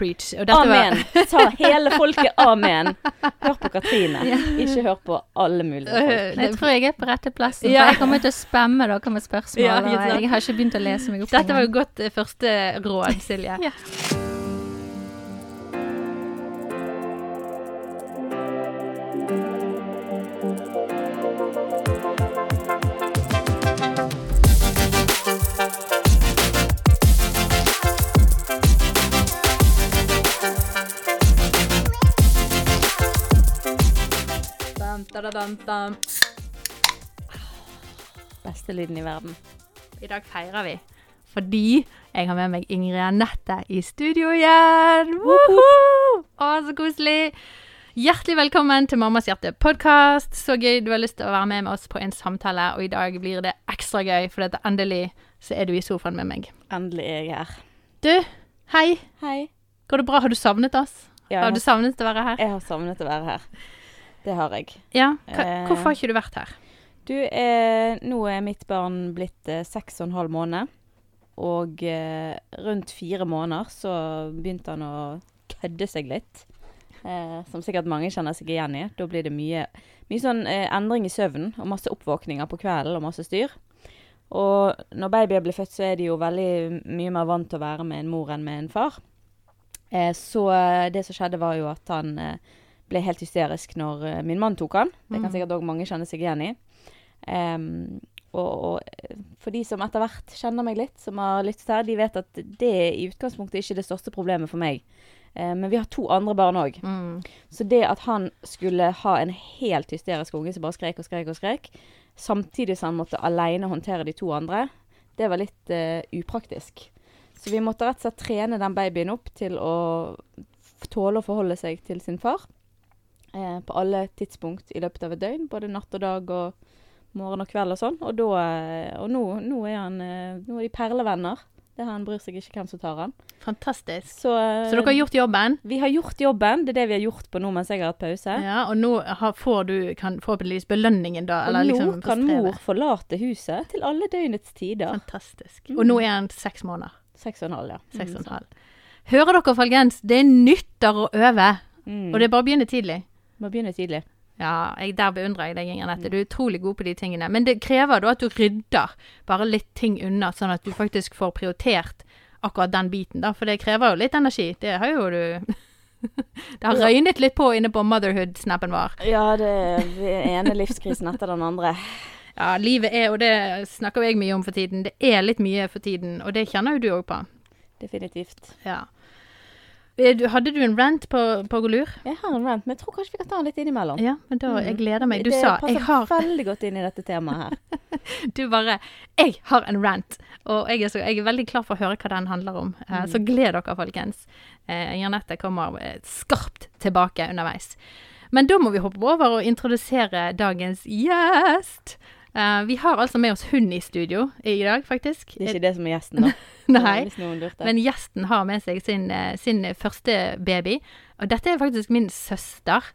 preach. Og dette var- Amen. Sa hele folket amen. Hør på Katrine. Ikke hør på alle mulige folk. Øh, Jeg tror jeg er på rette plassen. Ja. For jeg kommer til å spamme dere med spørsmål. Ja, og jeg har ikke begynt å lese meg opp. Dette var jo godt eh, første råd, Silje. Ja. Beste lyden i verden. I dag feirer vi fordi jeg har med meg Ingrid Anette i studio igjen. Woohoo! Å, så koselig. Hjertelig velkommen til Mammas hjerte podkast. Så gøy du har lyst til å være med med oss på en samtale. Og i dag blir det ekstra gøy, for dette endelig så er du i sofaen med meg. Endelig er jeg her. Du, hei. Hei. Går det bra? Har du savnet oss? Ja, Har du savnet å være her? jeg har savnet å være her. Det har jeg. Ja. Hva, Eh. hvorfor har ikke du vært her? Du, eh, nå er mitt barn blitt eh, seks og en halv måned. Og eh, rundt fire måneder så begynte han å kødde seg litt. Eh, som sikkert mange kjenner seg igjen i. Da blir det mye, mye sånn eh, endring i søvnen og masse oppvåkninger på kvelden og masse styr. Og når babyer blir født, så er de jo veldig mye mer vant til å være med en mor enn med en far. Eh, så det som skjedde, var jo at han eh, ble helt hysterisk når uh, min mann tok han. Det kan Mm. sikkert òg mange kjenne seg igjen i. Um, og, og eh, for de som etter hvert kjenner meg litt, som har lyttet her, de vet at det er i utgangspunktet ikke det største problemet for meg. Uh, men vi har to andre barn òg. Mm. Så det at han skulle ha en helt hysterisk unge som bare skrek og skrek og skrek, samtidig som han måtte alene håndtere de to andre, det var litt uh, upraktisk. Så vi måtte rett og slett trene den babyen opp til å tåle å forholde seg til sin far. Eh, på alle tidspunkt i løpet av et døgn, både natt og dag og morgen og kveld og sånn. Og, da, eh, og nå, nå er han eh, Nå er de perlevenner. Det Han bryr seg ikke hvem som tar han. Fantastisk. Så, eh, Så dere har gjort jobben? vi har gjort jobben. Det er det vi har gjort på nå mens jeg har hatt pause. Ja, og nå har, får du kan, forhåpentligvis belønningen, da. Og nå liksom kan mor forlate huset til alle døgnets tider. Fantastisk. Og nå er han seks måneder. Seks og en halv, ja. Seks og en halv. Hører dere, folkens? Det er nytter å øve. Mm. Og det er bare å begynne tidlig. Må begynne tidlig. Ja, jeg, der beundrer jeg deg, Inger Nette. Du er utrolig god på de tingene. Men det krever da at du rydder bare litt ting unna, sånn at du faktisk får prioritert akkurat den biten, da. For det krever jo litt energi. Det har jo du Det har røynet litt på inne på motherhood-snappen vår. Ja, det er den ene livskrisen etter den andre. Ja, livet er, og det snakker jeg mye om for tiden, det er litt mye for tiden, og det kjenner jo du òg på. Definitivt. Ja. Eh, hadde du en rant på, på Golur? Jeg har en rant, men jeg tror kanskje vi kan ta den litt innimellom. Ja, men da, jeg gleder meg. Du det sa passer jeg har veldig godt inn i dette temaet her. Du bare 'Jeg har en rant', og jeg er, så, jeg er veldig klar for å høre hva den handler om. Mm. Så gled dere, folkens. Eh, Janette kommer eh, skarpt tilbake underveis. Men da må vi hoppe over og introdusere dagens gjest. Eh, vi har altså med oss hund i studio i dag, faktisk. Det er ikke det som er gjesten, da. Nei. Men gjesten har med seg sin, eh, sin første baby. Og dette er faktisk min søster,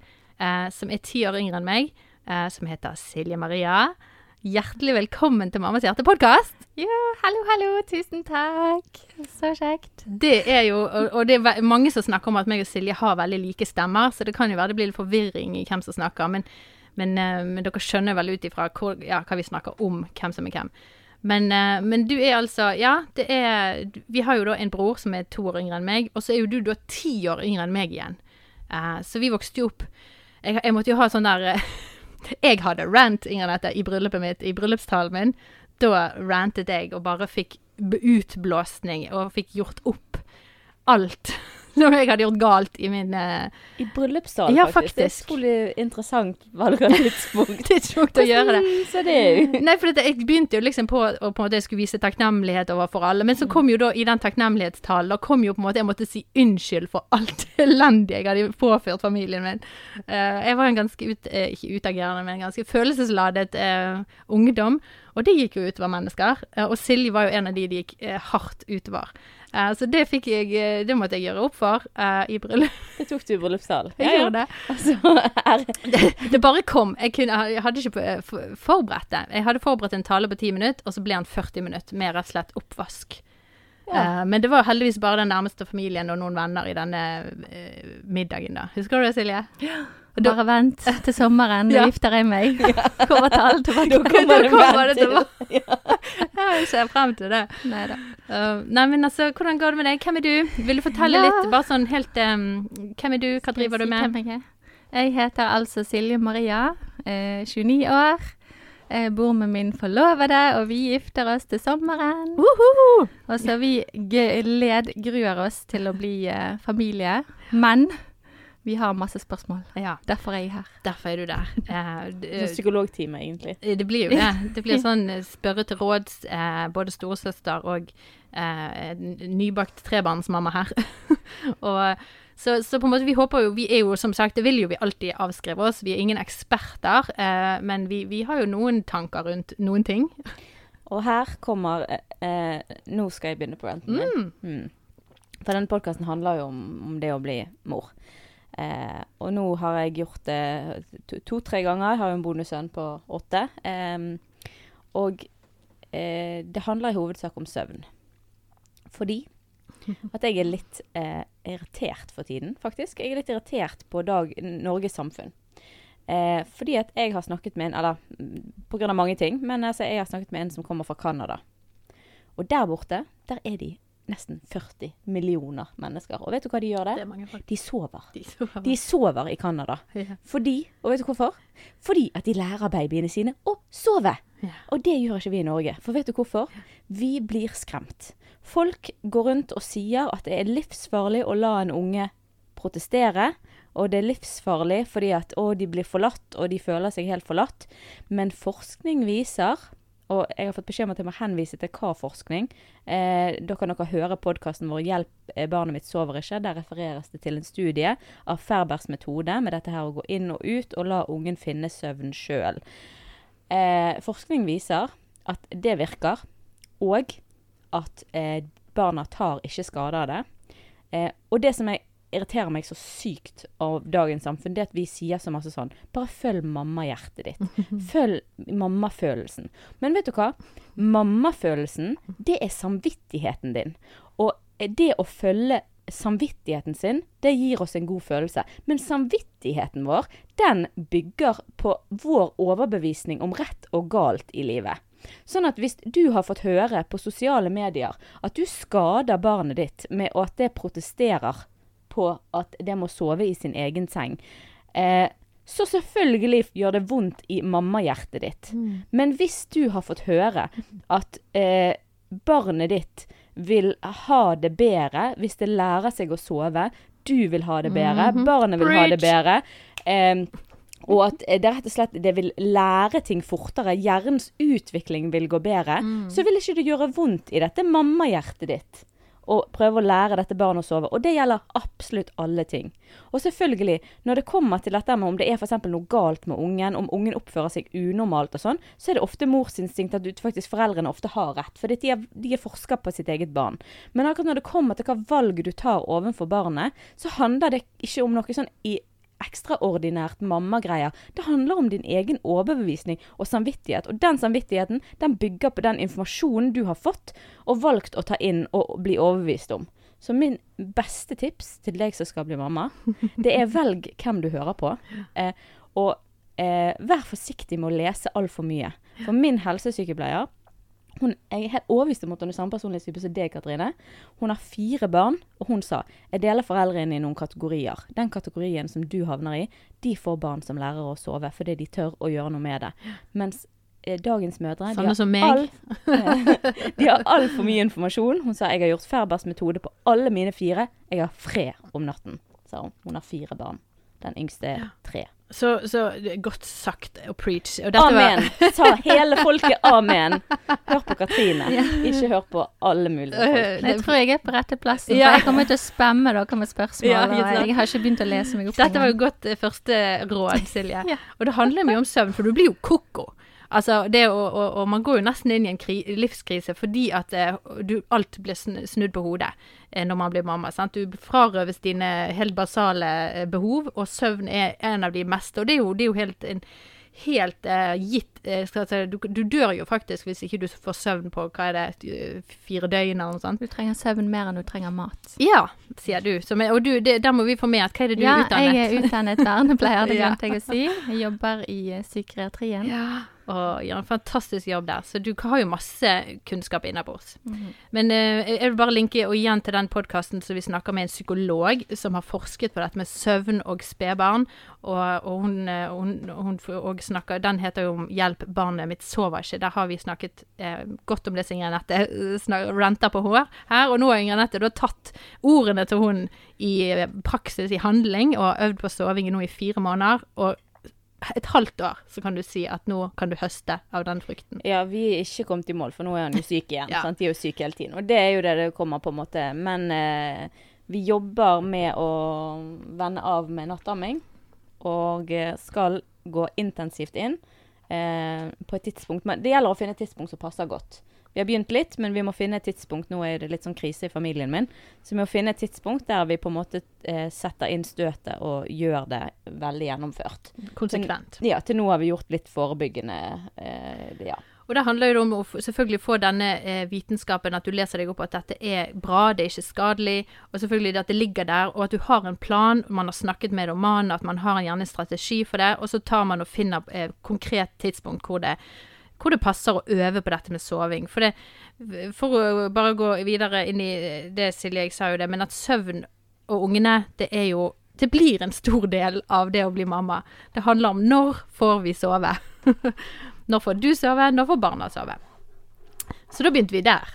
uh, som er ti år yngre enn meg, uh, som heter Silje Maria. Hjertelig velkommen til Mammas hjerte-podkast. Ja, hallo, hallo. Tusen takk. Så kjekt. Det er jo, og, og det er mange som snakker om at meg og Silje har veldig like stemmer, så det kan jo være det blir litt forvirring i hvem som snakker. Men, men, eh, men dere skjønner vel ut ifra ja, hva vi snakker om, hvem som er hvem. Men, eh, men du er altså Ja, det er Vi har jo da en bror som er to år yngre enn meg, og så er jo du da ti år yngre enn meg igjen. Uh, så vi vokste jo opp Jeg, jeg måtte jo ha sånn der uh, Jeg hadde rant, Ingrid Nette, i bryllupet mitt, i bryllupstalen min. Da rantet jeg og bare fikk utblåsning og fikk gjort opp alt som jeg hadde gjort galt i min uh... I bryllupssalen, Ja, faktisk. Det er utrolig interessant valg av tidspunkt. tidspunkt å gjøre det. Så det jo Nei, for dette, jeg begynte jo liksom på å på en måte jeg skulle vise takknemlighet overfor alle, men så kom jo da i den takknemlighetstalen, da kom jo på en måte jeg måtte si unnskyld for alt elendige jeg hadde påført familien min. Uh, jeg var en ganske ut, uh, ikke utagerende, men en ganske følelsesladet ungdom, og det gikk jo utover mennesker. Eh, og Silje var jo en av de det gikk eh, hardt utover. Eh, så det fikk jeg, det måtte jeg gjøre opp for i bryllup. Det tok du i bryllupssalen. Jeg gjorde det. Altså, det, det bare kom. Jeg, kunne, jeg hadde ikke forberedt det. Jeg hadde forberedt en tale på ti minutter, og så ble han 40 minutter med rett og slett oppvask. Eh, men det var heldigvis bare den nærmeste familien og noen venner i denne middagen, da. Husker du det, Silje? Bare vent til sommeren, nå Ja. gifter jeg meg. Kommer til alt tilbake. Da kommer da kommer det tilbake. til til. Ja, jeg ser frem til det. Neida. Uh, nei, men altså, hvordan går det med deg? Hvem er du? Vil du fortelle Ja. litt, bare sånn helt um, Hvem er du? Hva driver du med? hvem Jeg, er? jeg heter altså Silje Maria, eh, 29 år. Jeg bor med min forlovede, og vi gifter oss til sommeren. Uhuhu! Og så vi gled, gruer oss til å bli eh, familie. Men vi har masse spørsmål. Ja, Derfor er jeg her. derfor er du der. Eh, Psykologtime, egentlig. Eh, Det blir jo det. Det blir sånn eh, spørre til råds, eh, både storesøster og eh, nybakt trebarnsmamma her. og så, så på en måte, vi håper jo, vi er jo som sagt, det vil jo vi alltid avskrive oss, vi er ingen eksperter, eh, men vi, vi har jo noen tanker rundt noen ting. Og her kommer eh, eh, Nå skal jeg begynne på renten min. Mm. Mm. For denne podkasten handler jo om, om det å bli mor. Eh, og nå har jeg gjort det to- to-tre ganger. Jeg har jo en bonussønn på åtte. Eh, og eh, det handler i hovedsak om søvn. Fordi at jeg er litt eh, irritert for tiden, faktisk. Jeg er litt irritert på dag, Norges samfunn. Eh, fordi at jeg har snakket med en Eller pga. grunn av mange ting, men altså, jeg har snakket med en som kommer fra Canada. Og der borte, der er de nesten 40 millioner mennesker. Og vet du hva de gjør der? er. De sover. De sover. De sover i Canada. Ja. Fordi, og vet du hvorfor? Fordi at de lærer babyene sine å sove. Ja. Og det gjør ikke vi i Norge. For vet du hvorfor? Vi blir skremt. Folk går rundt og sier at det er livsfarlig å la en unge protestere. Og det er livsfarlig fordi at å, de blir forlatt, og de føler seg helt forlatt. Men forskning viser, og jeg har fått beskjed om at jeg må henvise til hva forskning. Eh, da kan dere høre podkasten vår 'Hjelp, eh, barnet mitt sover ikke'. Der refereres det til en studie av Ferbers metode med dette her å gå inn og ut og la ungen finne søvn sjøl. Eh, forskning viser at det virker, og at eh, barna tar ikke skade av det. Eh, og det som jeg irriterer meg så sykt av dagens samfunn, det at vi sier så masse sånn Bare følg mammahjertet ditt. Følg mammafølelsen. Men vet du hva? Mammafølelsen, det er samvittigheten din. Og det å følge samvittigheten sin, det gir oss en god følelse. Men samvittigheten vår, den bygger på vår overbevisning om rett og galt i livet. Sånn at hvis du har fått høre på sosiale medier at du skader barnet ditt med at det protesterer på at det må sove i sin egen seng, eh, så selvfølgelig gjør det vondt i mammahjertet ditt. Men hvis du har fått høre at eh, barnet ditt vil ha det bedre hvis det lærer seg å sove, du vil ha det bedre, barnet vil ha det bedre, eh, og at det rett og slett det vil lære ting fortere, hjernens utvikling vil gå bedre, så vil ikke det gjøre vondt i dette mammahjertet ditt å prøve å lære dette barnet å sove. Og det gjelder absolutt alle ting. Og selvfølgelig, når det kommer til dette med om det er eksempel noe galt med ungen, om ungen oppfører seg unormalt og sånn, så er det ofte morsinstinkt at faktisk foreldrene ofte har rett. For de er, de er forsker på sitt eget barn. Men akkurat når det kommer til hva valg du tar overfor barnet, så handler det ikke om noe sånn i ekstraordinært mammagreier. Det handler om din egen overbevisning og samvittighet. Og den samvittigheten den bygger på den informasjonen du har fått og valgt å ta inn og bli overbevist om. Så min beste tips til deg som skal bli mamma, det er velg hvem du hører på. Eh, og eh, vær forsiktig med å lese altfor mye. For min helsesykepleier hun, jeg er helt overbevist om at hun er samme personlighetstype som deg, Katrine. Hun har fire barn, og hun sa jeg deler foreldrene i noen kategorier. Den kategorien som du havner i, de får barn som lærer å sove fordi de tør å gjøre noe med det. Mens eh, dagens mødre de har som meg. all- de har altfor mye informasjon. Hun sa jeg har gjort Ferbers metode på alle mine fire. Jeg har fred om natten, sa hun. Hun har fire barn. Den yngste er tre. Så, så godt sagt og preach. Og dette var- Amen! Sa hele folket amen. Hør på Katrine, ikke hør på alle mulige folk. Øh, Jeg tror jeg er på rette plassen. Ja. For jeg kommer til å spamme dere med spørsmål. Ja, og jeg har ikke begynt å lese meg opp. Dette var jo godt eh, første råd, Silje. Ja. Og det handler mye om søvn, for du blir jo koko. Altså, det å, og, og man går jo nesten inn i en kri livskrise fordi at eh, du, alt blir snudd på hodet eh, når man blir mamma. Sant? Du frarøves dine helt basale eh, behov, og søvn er en av de meste. Og det er jo, det er jo helt, en, helt uh, gitt uh, du, du dør jo faktisk hvis ikke du får søvn på hva er det, fire døgn eller noe sånt. Du trenger søvn mer enn du trenger mat. Ja, sier du. Er, og du, det, der må vi få med at hva er det du ja, er utdannet? Ja, jeg er utdannet vernepleier, det glemte jeg å si. Jeg jobber i psykiatrien. Ja, og gjør en fantastisk jobb der. Så du har jo masse kunnskap innabords. Mhm. Men uh, jeg vil bare linke igjen til den podkasten som vi snakker med en psykolog som har forsket på dette med søvn og spedbarn. Og, og hun, eh, hun, hun og snakker, den heter jo om 'Hjelp, barnet mitt sover ikke'. Der har vi snakket eh, godt om det som Ingrid Anette eh, renter på hår her. Og nå har Ingrid Anette da tatt ordene til hun i praksis, i handling, og har øvd på soving nå i fire måneder. Og et halvt år så kan du si at nå kan du høste av den frukten. Ja, vi er ikke kommet i mål, for nå er han jo syk igjen. Ja. De er jo syke hele tiden. Og det er jo det det kommer på en måte. Men eh, vi jobber med å vende av med nattamming, og eh, skal gå intensivt inn eh, på et tidspunkt. Men det gjelder å finne et tidspunkt som passer godt. Vi har begynt litt, men vi må finne et tidspunkt. Nå er det litt sånn krise i familien min. Så vi må finne et tidspunkt der vi på en måte eh, setter inn støtet og gjør det veldig gjennomført. Konsekvent. Ja, til nå har vi gjort litt forebyggende. Eh, ja. Og det handler jo om å selvfølgelig få denne eh, vitenskapen, at du leser deg opp at dette er bra, det er ikke skadelig, og selvfølgelig at det ligger der, og at du har en plan, man har snakket med mannen, at man har en gjerne en strategi for det, og så tar man og finner eh, konkret tidspunkt hvor det, hvor det passer å øve på dette med soving. For, det, for å bare gå videre inn i det, Silje, jeg sa jo det, men at søvn og ungene, det er jo det blir en stor del av det å bli mamma. Det handler om når får vi sove. når får du sove, når får barna sove. Så da begynte vi der.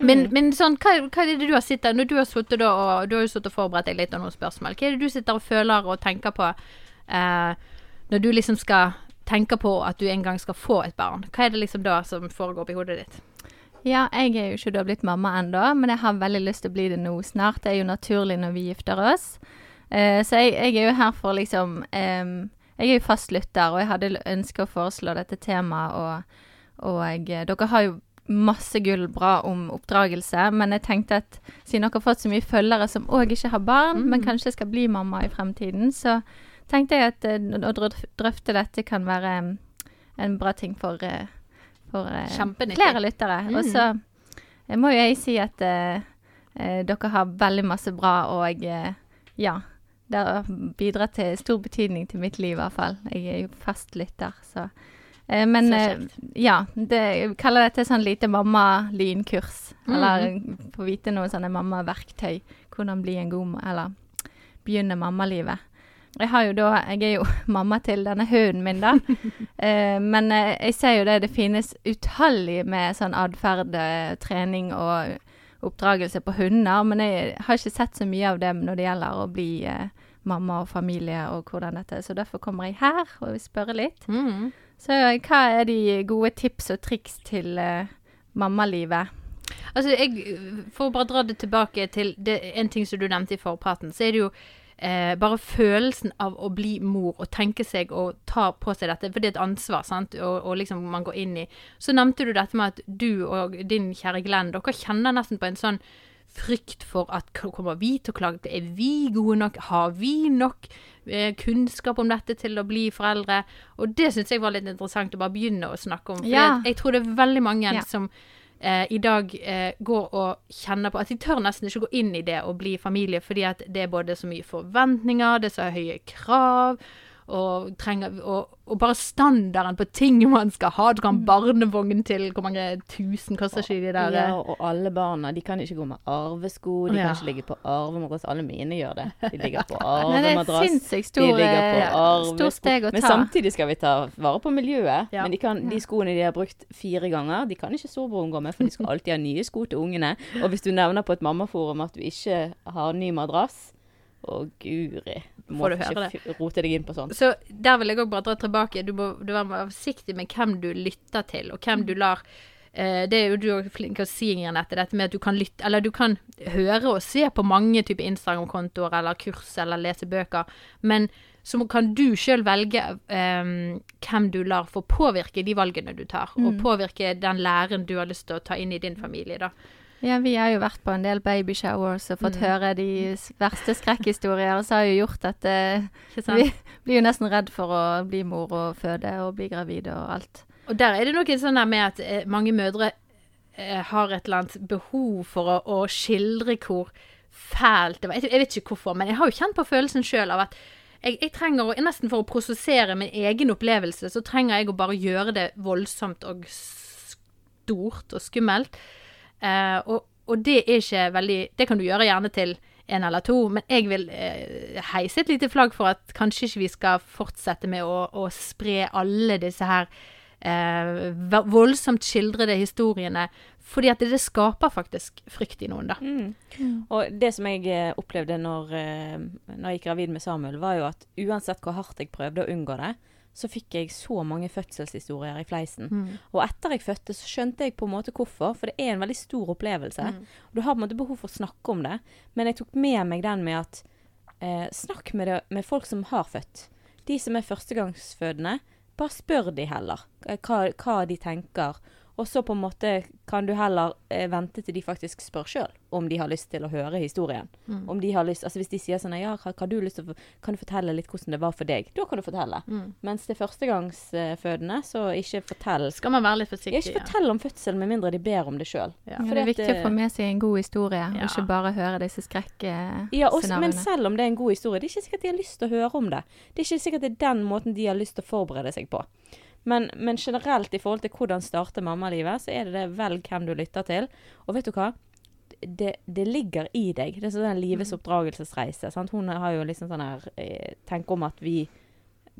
Men, men sånn, hva, hva er det du har sittet Når du har sittet da og du har jo sittet og forberedt deg litt av noen spørsmål, hva er det du sitter og føler og tenker på eh, når du liksom skal tenke på at du en gang skal få et barn? Hva er det liksom da som foregår oppi hodet ditt? Ja, jeg er jo ikke da blitt mamma ennå, men jeg har veldig lyst til å bli det nå snart. Det er jo naturlig når vi gifter oss. Eh, så jeg, jeg er jo her for liksom em, Jeg er jo fast lytter, og jeg hadde ønsket å foreslå dette temaet, og, og jeg, dere har jo masse gull bra om oppdragelse, men jeg tenkte at siden dere har fått så mye følgere som òg ikke har barn, men kanskje skal bli mamma i fremtiden, så tenkte jeg at eh, å drøfte dette kan være en bra ting for, eh, for eh, flere lyttere. Og Mhm. så må jo jeg si at uh, dere har veldig masse bra, og uh, ja. Det har bidratt til stor betydning til mitt liv, i hvert fall. Jeg er jo fast lytter, så eh, Men ja, det, jeg kaller dette sånn lite mamma-lynkurs. Mm. Eller få vite noen sånne mammaverktøy. Hvordan bli en god Eller begynne mammalivet. Jeg da Jeg er jo mamma til denne hunden min, da. Eh, men eh, jeg ser jo det, det finnes utallig med sånn atferd, eh, trening og oppdragelse på hunder, men jeg har ikke sett så mye av det når det gjelder å bli eh, mamma og familie og hvordan dette er. Så derfor kommer jeg her og vil spørre litt. Mm. Så eh, hva er de gode tips og triks til eh, mammalivet? Altså, jeg, for å bare dra det tilbake til det, en ting som du nevnte i forpraten, så er det jo eh, bare følelsen av å bli mor og tenke seg å ta på seg dette, for det er et ansvar, sant, og, og liksom man går inn i. Så nevnte du dette med at du og din kjære Glenn, dere kjenner nesten på en sånn frykt for at kommer vi til å klage? Er vi gode nok? Har vi nok eh, kunnskap om dette til å bli foreldre? Og det syns jeg var litt interessant å bare begynne å snakke om. For Ja. jeg tror det er veldig mange Ja. som eh, i dag eh, går og kjenner på at de tør nesten ikke gå inn i det å bli familie, fordi at det er både så mye forventninger, det er så høye krav, og, trenger, og, og bare standarden på ting man skal ha. Du kan ha barnevogn til hvor mange tusen koster ikke de der? Ja, eh? og alle barna de kan ikke gå med arvesko, de Ja. kan ikke ligge på arvemadrass. Alle mine gjør det. De ligger på arvemadrass. De ligger på eh, arvesko. Men samtidig skal vi ta vare på miljøet. Ja. Men de, kan, de skoene de har brukt fire ganger, de kan ikke storebroren gå med, for de skal alltid ha nye sko til ungene. Og hvis du nevner på et mammaforum at du ikke har ny madrass Å, guri. Du må du ikke høre rote deg inn på sånt. Så der vil jeg òg bare dra tilbake. Du må, du må være forsiktig med hvem du lytter til, og hvem du lar eh, Det er jo du òg flink til å si, Ingrid dette med at du kan lytte Eller du kan høre og se på mange typer Instagram-kontoer eller kurs eller lese bøker, men så kan du sjøl velge eh, hvem du lar få påvirke de valgene du tar, og påvirke den læren du har lyst til å ta inn i din familie, da. Ja, vi har jo vært på en del babyshowers og fått Mm. høre de verste skrekkhistorier, og så har jo gjort at eh, vi blir jo nesten redd for å bli mor og føde og bli gravid og alt. Og der er det noe sånn der med at eh, mange mødre eh, har et eller annet behov for å, å skildre hvor fælt det var. Jeg, jeg vet ikke hvorfor, men jeg har jo kjent på følelsen sjøl av at jeg, jeg trenger å, nesten for å prosessere min egen opplevelse, så trenger jeg å bare gjøre det voldsomt og stort og skummelt. Eh, og, og det er ikke veldig Det kan du gjøre gjerne til en eller to, men jeg vil eh, heise et lite flagg for at kanskje ikke vi skal fortsette med å, å spre alle disse her eh, voldsomt skildrede historiene, fordi at det, det skaper faktisk frykt i noen, da. Mm. Og det som jeg eh, opplevde når, eh, når jeg gikk gravid med Samuel, var jo at uansett hvor hardt jeg prøvde å unngå det, så fikk jeg så mange fødselshistorier i fleisen. Og etter jeg fødte, så skjønte jeg på en måte hvorfor, for det er en veldig stor opplevelse. Og du har på en måte behov for å snakke om det. Men jeg tok med meg den med at eh, snakk med, det, med folk som har født. De som er førstegangsfødende, bare spør de heller eh, hva, hva de tenker. Og så på en måte kan du heller eh, vente til de faktisk spør sjøl om de har lyst til å høre historien. Mm. Om de har lyst, altså Hvis de sier sånn ja, hva du lyst til å, kan du fortelle litt hvordan det var for deg? Da kan du fortelle. Mm. Mens er førstegangsfødende, så ikke fortell. Skal man være litt Ja, forsiktig? ikke fortell om fødsel med mindre de ber om det sjøl. Ja. Ja, det er at, viktig å få eh, med seg en god historie, Ja. og ikke bare høre disse Ja, også, men selv om det er en god historie, det er ikke sikkert de har lyst til å høre om det. Det er ikke sikkert det er den måten de har lyst til å forberede seg på. Men, men generelt i forhold til hvordan starte mammalivet, så er det det velg hvem du lytter til. Og vet du hva? Det, det ligger i deg. Det er sånn en livets oppdragelsesreise. Sant? Hun har jo liksom sånn her eh, om at vi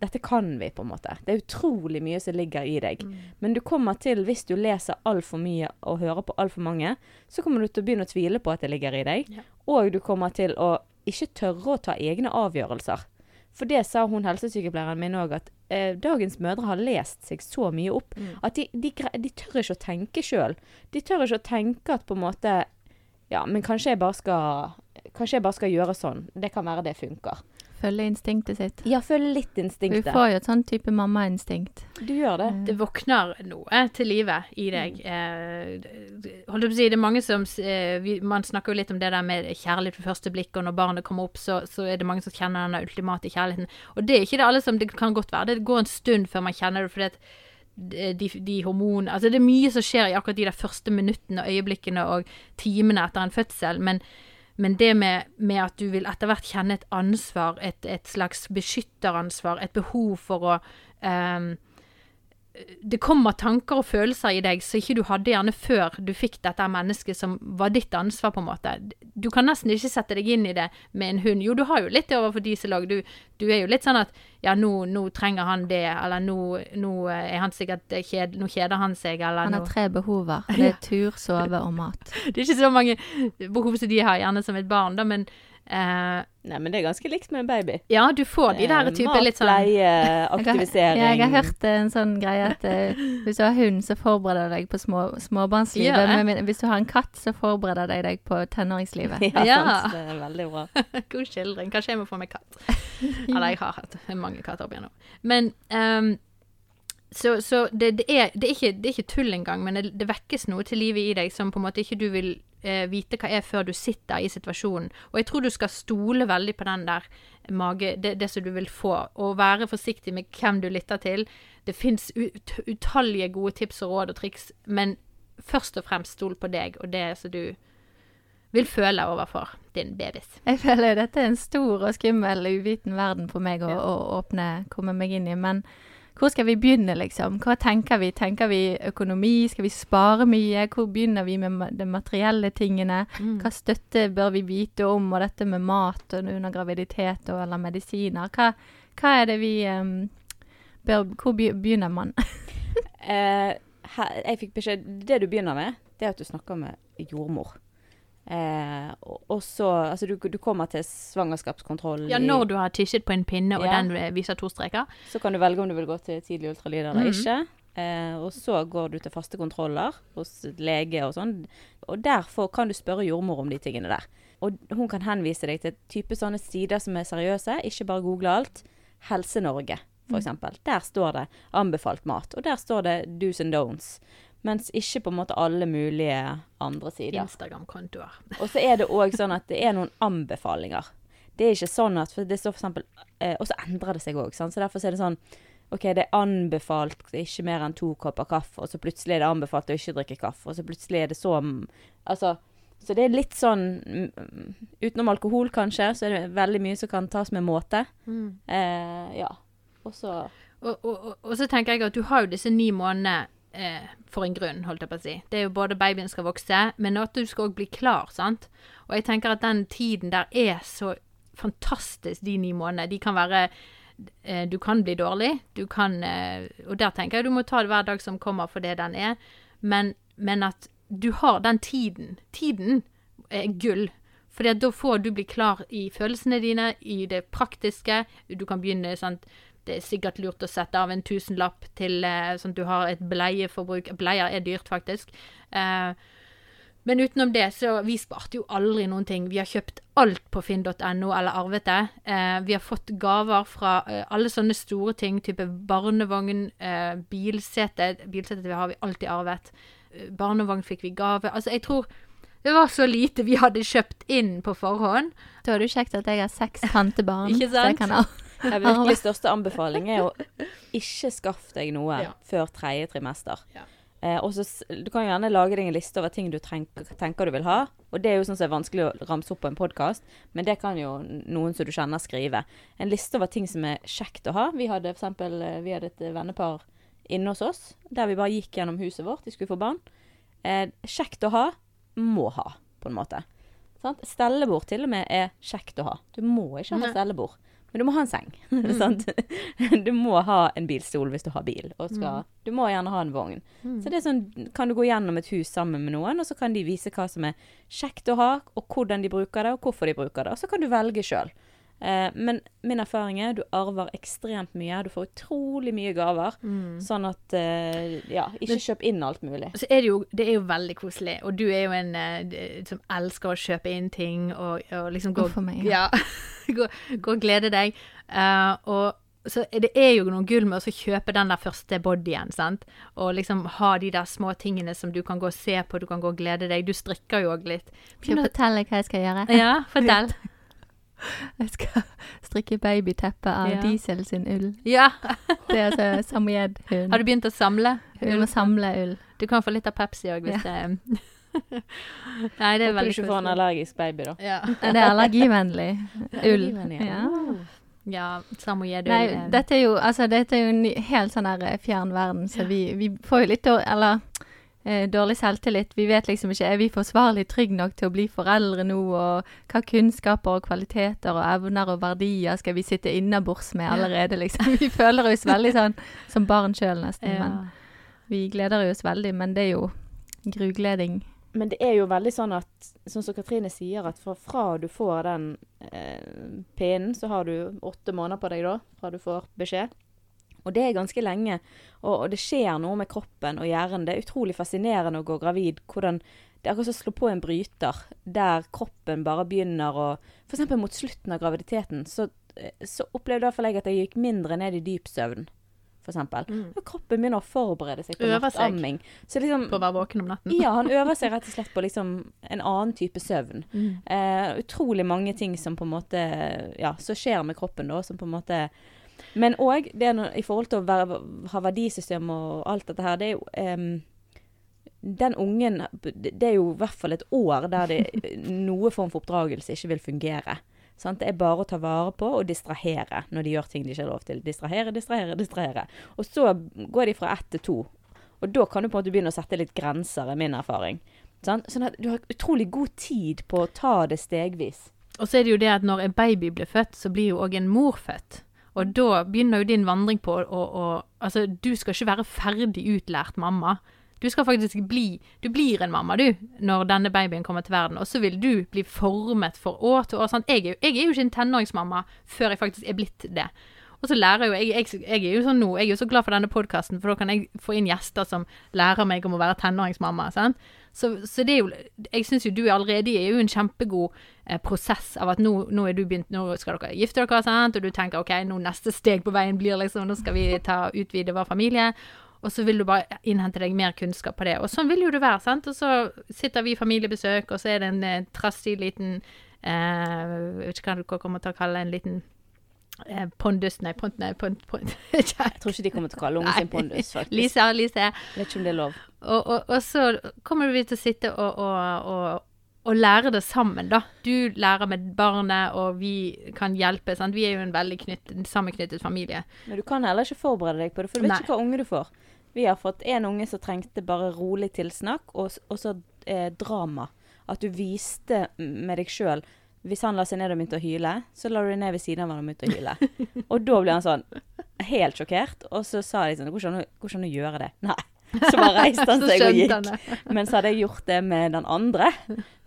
Dette kan vi, på en måte. Det er utrolig mye som ligger i deg. Men du kommer til, hvis du leser altfor mye og hører på altfor mange, så kommer du til å begynne å tvile på at det ligger i deg. Ja. Og du kommer til å ikke tørre å ta egne avgjørelser. For det sa hun helsesykepleieren min òg, at eh, dagens mødre har lest seg så mye opp Mm. at de, de, de tør ikke å tenke sjøl. De tør ikke å tenke at på en måte Ja, men kanskje jeg bare skal Kanskje jeg bare skal gjøre sånn. Det kan være det funker. Følge instinktet sitt. Ja, følge litt instinktet. Du får jo et sånn type mammainstinkt. Du gjør det. Det våkner noe til live i deg. Eh, holdt på å si, det er mange som eh, vi, Man snakker jo litt om det der med kjærlighet ved første blikk, og når barnet kommer opp, så, så er det mange som kjenner den ultimate kjærligheten. Og det er ikke det alle som Det kan godt være det går en stund før man kjenner det, fordi at de, de hormonene Altså, det er mye som skjer i akkurat de der første minuttene og øyeblikkene og timene etter en fødsel, men men det med, med at du vil etter hvert kjenne et ansvar, et, et slags beskytteransvar, et behov for å ehm, det kommer tanker og følelser i deg som ikke du hadde gjerne før du fikk dette mennesket som var ditt ansvar, på en måte. Du kan nesten ikke sette deg inn i det med en hund. Jo, du har jo litt det overfor diesel lager Du, du er jo litt sånn at ja, nå, nå trenger han det, eller nå, nå er han sikkert kjed, Nå kjeder han seg, eller Han har tre behover. Det er tur, sove og mat. Det er ikke så mange behov som de har gjerne som et barn, da, men eh, Nei, men det er ganske likt med en baby. ja, du får de der Eh, type Mat, litt sånn pleie, Jeg har, aktivisering. jeg har hørt en sånn greie at uh, hvis du har hund, så forbereder deg på små, småbarnslivet. Men hvis du har en katt, så forbereder deg deg på tenåringslivet. Ja, Ja. sant. Det er veldig bra. God skildring. Kanskje jeg må få meg katt. Eller jeg har hatt mange katter opp igjennom. Men um, så, så det, det, er, det, er ikke, det er ikke tull engang, men det, det vekkes noe til livet i deg som på en måte ikke du vil eh, vite hva er før du sitter i situasjonen. Og jeg tror du skal stole veldig på den der mage, det, det som du vil få, og være forsiktig med hvem du lytter til. Det fins ut, utallige gode tips og råd og triks, men først og fremst stol på deg og det som du vil føle overfor din babys. Jeg føler dette er en stor og skummel, uviten verden for meg å, Ja. å åpne, komme meg inn i. Men hvor skal vi begynne, liksom? Hva tenker vi? Tenker vi økonomi? Skal vi spare mye? Hvor begynner vi med de materielle tingene? Mm. Hva støtte bør vi vite om, og dette med mat og under graviditet og eller medisiner? Hva, hva er det vi um, bør Hvor begynner man? Eh, her, jeg fikk beskjed Det du begynner med, det er at du snakker med jordmor. Eh, og, så Altså, du, du kommer til svangerskapskontroll Ja, når du har tisjet på en pinne, og Ja. den viser to streker. Så kan du velge om du vil gå til tidlig ultralyd eller Mhm. ikke. Eh, og så går du til faste kontroller hos lege og sånn. Og derfor kan du spørre jordmor om de tingene der. Og hun kan henvise deg til type sånne sider som er seriøse, ikke bare google alt. Helse-Norge, for Mm. eksempel. Der står det anbefalt mat, og der står det do's and don'ts. Mens ikke på en måte alle mulige andre sider. Instagram-kontoer. Og så er det òg sånn at det er noen anbefalinger. Det er ikke sånn at For det står for eksempel eh, Og så endrer det seg òg, så derfor er det sånn OK, det er anbefalt ikke mer enn to kopper kaffe, og så plutselig er det anbefalt å ikke drikke kaffe, og så plutselig er det så Altså Så det er litt sånn mm, Utenom alkohol, kanskje, så er det veldig mye som kan tas med måte. Eh, ja. Og så Og, og, og, og så tenker jeg at du har jo disse ni månedene eh, for en grunn, holdt jeg på å si. Det er jo både babyen skal vokse, men at du skal òg bli klar, sant. Og jeg tenker at den tiden der er så fantastisk, de ni månedene. De kan være eh, Du kan bli dårlig, du kan eh, Og der tenker jeg du må ta det hver dag som kommer for det den er, men, men at du har den tiden. Tiden er gull. For da får du bli klar i følelsene dine, i det praktiske. Du kan begynne sant? Det er sikkert lurt å sette av en tusenlapp til eh, sånn at du har et bleieforbruk. Bleier er dyrt, faktisk. Eh, men utenom det, så vi sparte jo aldri noen ting. Vi har kjøpt alt på finn.no eller arvet det. Eh, vi har fått gaver fra eh, alle sånne store ting, type barnevogn, eh, bilsete. Bilsete har vi alltid arvet. Eh, Barnevogn fikk vi gave. Altså, jeg tror det var så lite vi hadde kjøpt inn på forhånd. Da er det jo kjekt at jeg har seks tantebarn. Ikke så jeg sant? kan Den virkelig største anbefaling er å ikke skaffe deg noe Ja. før tredje trimester. Ja. Eh, også, Du kan gjerne lage deg en liste over ting du tenker, tenker du vil ha. Og det er jo sånn som er vanskelig å ramse opp på en podkast, men det kan jo noen som du kjenner, skrive. En liste over ting som er kjekt å ha. Vi hadde for eksempel, eh, vi hadde et eh, vennepar inne hos oss, der vi bare gikk gjennom huset vårt. De skulle få barn. Eh, kjekt å ha, må ha, på en måte. Sant? Stellebord til og med er kjekt å ha. Du må ikke ha stellebord, men du må ha en seng. sant? Du må ha en bilstol hvis du har bil. Skal, Du må gjerne ha en vogn. Så det er sånn, kan du gå gjennom et hus sammen med noen, og så kan de vise hva som er kjekt å ha, og hvordan de bruker det, og hvorfor de bruker det. Og så kan du velge sjøl. Eh, men min erfaring er du arver ekstremt mye. Du får utrolig mye gaver. Sånn at eh, ja, ikke kjøp inn alt mulig. Så er det jo Det er jo veldig koselig, og du er jo en eh, som elsker å kjøpe inn ting og, og liksom gå Uff meg, Ja. gå, gå og glede deg. Uh, og så det er jo noen gull med å kjøpe den der første bodyen, sant. Og liksom ha de der små tingene som du kan gå og se på, du kan gå og glede deg. Du strikker jo òg litt. Skal jeg fortelle hva jeg skal gjøre? Ja, fortell. Jeg skal strikke babyteppe av Ja. Diesel sin ull. Ja. Det er altså samoyed-hund. Har du begynt å samle? Hun må samle ull. Du kan få litt av Pepsi òg, hvis det Nei, det er Håper du veldig ikke får en allergisk baby, da. Ja. Det er allergivennlig ull. Ja. Ja. ja Nei, ull, dette er jo, altså, dette er jo en helt sånn der eh, fjern verden, så vi, vi får jo litt dårlig, eller, eh, dårlig selvtillit. Vi vet liksom ikke, er vi forsvarlig trygge nok til å bli foreldre nå, og hva kunnskaper og kvaliteter og evner og verdier skal vi sitte innabords med allerede, liksom. Vi føler oss veldig sånn som barn sjøl, nesten. ja. Men vi gleder oss veldig, men det er jo grugleding. Men det er jo veldig sånn at, sånn som Katrine sier, at fra, fra du får den eh, pinnen, så har du åtte måneder på deg da, fra du får beskjed. Og det er ganske lenge. Og, og det skjer noe med kroppen og hjernen. Det er utrolig fascinerende å gå gravid. hvordan Det er akkurat som å slå på en bryter, der kroppen bare begynner å F.eks. mot slutten av graviditeten, så, eh, så opplevde jeg at jeg gikk mindre ned i dyp søvn. For eksempel. Mm. Og kroppen begynner å forberede seg på nattamming. Liksom, På å være våken om natten. ja, han øver seg rett og slett på liksom en annen type søvn. Mm. Eh, utrolig mange ting som på en måte Ja, som skjer med kroppen da, som på en måte Men òg i forhold til å være, ha verdisystem og alt dette her, det er jo um, Den ungen Det er jo i hvert fall et år der det noe form for oppdragelse ikke vil fungere. Sant? Det er bare å ta vare på og distrahere når de gjør ting de ikke har lov til. Distrahere, distrahere, distrahere. Og så går de fra ett til to. Og da kan du på en måte begynne å sette litt grenser, er min erfaring. Sant? Sånn at du har utrolig god tid på å ta det stegvis. Og så er det jo det at når en baby blir født, så blir jo òg en mor født. Og da begynner jo din vandring på å å- Altså, du skal ikke være ferdig utlært mamma. Du skal faktisk bli Du blir en mamma, du, når denne babyen kommer til verden. Og så vil du bli formet for år til år. Sant? Jeg, er jeg er jo ikke en tenåringsmamma før jeg faktisk er blitt det. Og så lærer jo jeg, jeg, jeg er jo sånn jeg er jo så glad for denne podkasten, for da kan jeg få inn gjester som lærer meg om å være tenåringsmamma. Sant? Så, så det er jo Jeg syns jo du allerede er jo en kjempegod eh, prosess av at nå, nå er du begynt Nå skal dere gifte dere, sant? og du tenker OK, nå neste steg på veien blir liksom Nå skal vi ta utvide vår familie. og så vil du bare innhente deg mer kunnskap på det. Og sånn vil jo det være, sant. Og så sitter vi i familiebesøk, og så er det en eh, trassig liten eh, Jeg vet ikke hva dere kommer til å kalle en liten eh, pondus Nei, pont, nei, pont, pont. Jeg tror ikke de kommer til å kalle ungen sin pondus, faktisk. Lise, Lise. Vet ikke om det er lov. Og, og, og så kommer vi til å sitte og, og, lære det sammen, da. Du lærer med barnet, og vi kan hjelpe. Sant? Vi er jo en veldig knytt, sammenknyttet familie. Men du kan heller ikke forberede deg på det, for du vet Nei. ikke hva unge du får. Vi har fått en unge som trengte bare rolig tilsnakk, og så eh, drama. At du viste med deg sjøl Hvis han la seg ned og begynte å hyle, så la du deg ned ved siden av han og begynte å hyle. og da ble han sånn helt sjokkert, og så sa de sånn Hvordan hvordan å gjøre det? Nei. Så bare reiste han seg og gikk. Men så hadde jeg gjort det med den andre,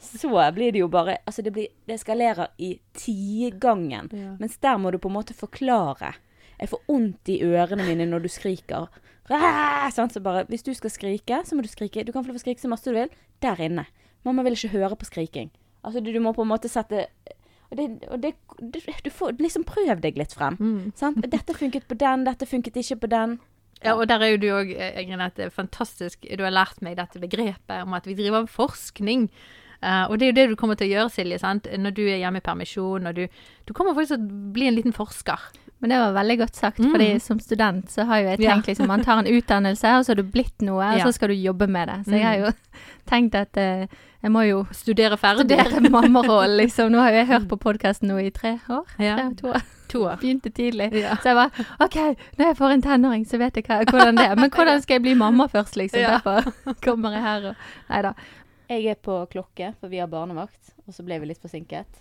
så blir det jo bare Altså, det, blir, det eskalerer i tigangen. Ja. Mens der må du på en måte forklare. Jeg får vondt i ørene mine når du skriker. Ræ! Sant? Så bare, hvis du skal skrike, så må du skrike. Du kan få lov å skrike så masse du vil der inne. Mamma vil ikke høre på skriking. Altså, du, du må på en måte sette Og, det, og det, du, du får liksom prøv deg litt frem. Mm. Sant? Dette funket på den, dette funket ikke på den. Ja, og der er jo du òg, Grenette, fantastisk. Du har lært meg dette begrepet om at vi driver med forskning. Uh, og det er jo det du kommer til å gjøre, Silje, sant? når du er hjemme i permisjon. og Du, du kommer faktisk til å bli en liten forsker. Men det var veldig godt sagt, Mm. fordi som student så har jo jeg Ja. tenkt liksom Man tar en utdannelse, og så har du blitt noe, og Ja. så skal du jobbe med det. Så jeg har jo tenkt at eh, jeg må jo Studere ferdig. studere mammarollen, liksom. Nå har jeg hørt på podkasten nå i tre år. Ja. Tre, to år. To år. Begynte tidlig. Ja. Så jeg bare OK, når jeg får en tenåring, så vet jeg hva, hvordan det er. Men hvordan skal jeg bli mamma først, liksom? Ja. Derfor kommer jeg her og Nei da. Jeg er på klokke, for vi har barnevakt, og så ble vi litt forsinket.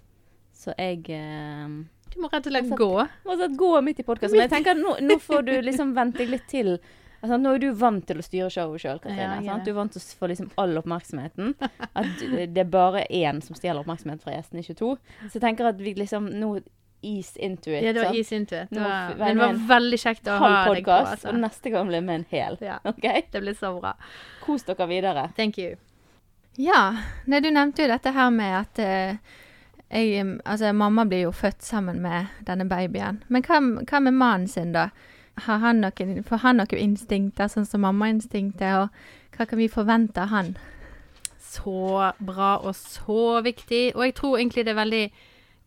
Så jeg eh, Du må rett og slett gå. må sånn gå midt i podkasten. Men jeg tenker nå, nå får du liksom vente litt til. Altså, nå er du vant til å styre showet sjøl, Katrine. Ja? Du er vant til å få liksom all oppmerksomheten. At det er bare én som stjeler oppmerksomhet fra gjestene, ikke to. Så jeg tenker at vi liksom nå ease into it. Ja, det var sant? is into it. Det var, men det var veldig kjekt å ha deg på. Altså. og neste gang blir vi med en hel. Ja, Okay? det blir så bra. Kos dere videre. Thank you. Ja, nei, du nevnte jo dette her med at uh, jeg, altså, mamma blir jo født sammen med denne babyen. Men hva, hva med mannen sin, da? Har han noen, får han noen instinkter, sånn som mammainstinktet, og hva kan vi forvente av han? Så bra og så viktig. Og jeg tror egentlig det er veldig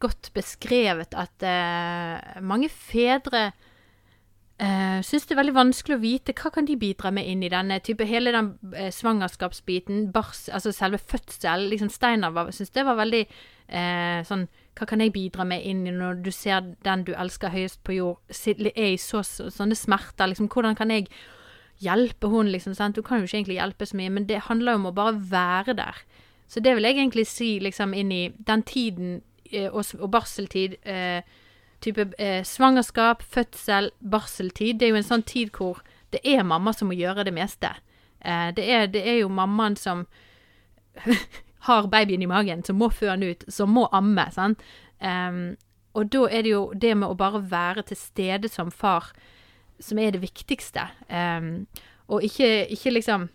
godt beskrevet at eh, mange fedre uh, syns det er veldig vanskelig å vite hva kan de bidra med inn i denne type Hele den uh, svangerskapsbiten, bars, altså selve fødsel. liksom Steinar syntes det var veldig uh, sånn Hva kan jeg bidra med inn i når du ser den du elsker høyest på jord, er i så, så, sånne smerter? liksom Hvordan kan jeg hjelpe hun, liksom, sant? Du kan jo ikke egentlig hjelpe så mye, men det handler jo om å bare være der. Så det vil jeg egentlig si, liksom, inn i den tiden eh, og, og barseltid, eh, type eh, svangerskap, fødsel, barseltid, det er jo en sånn tid hvor det er mamma som må gjøre det meste. Eh, det, er, det er jo mammaen som har babyen i magen, som må føde ut, som må amme, sant. Um, og da er det jo det med å bare være til stede som far som er det viktigste. Um, og ikke, ikke liksom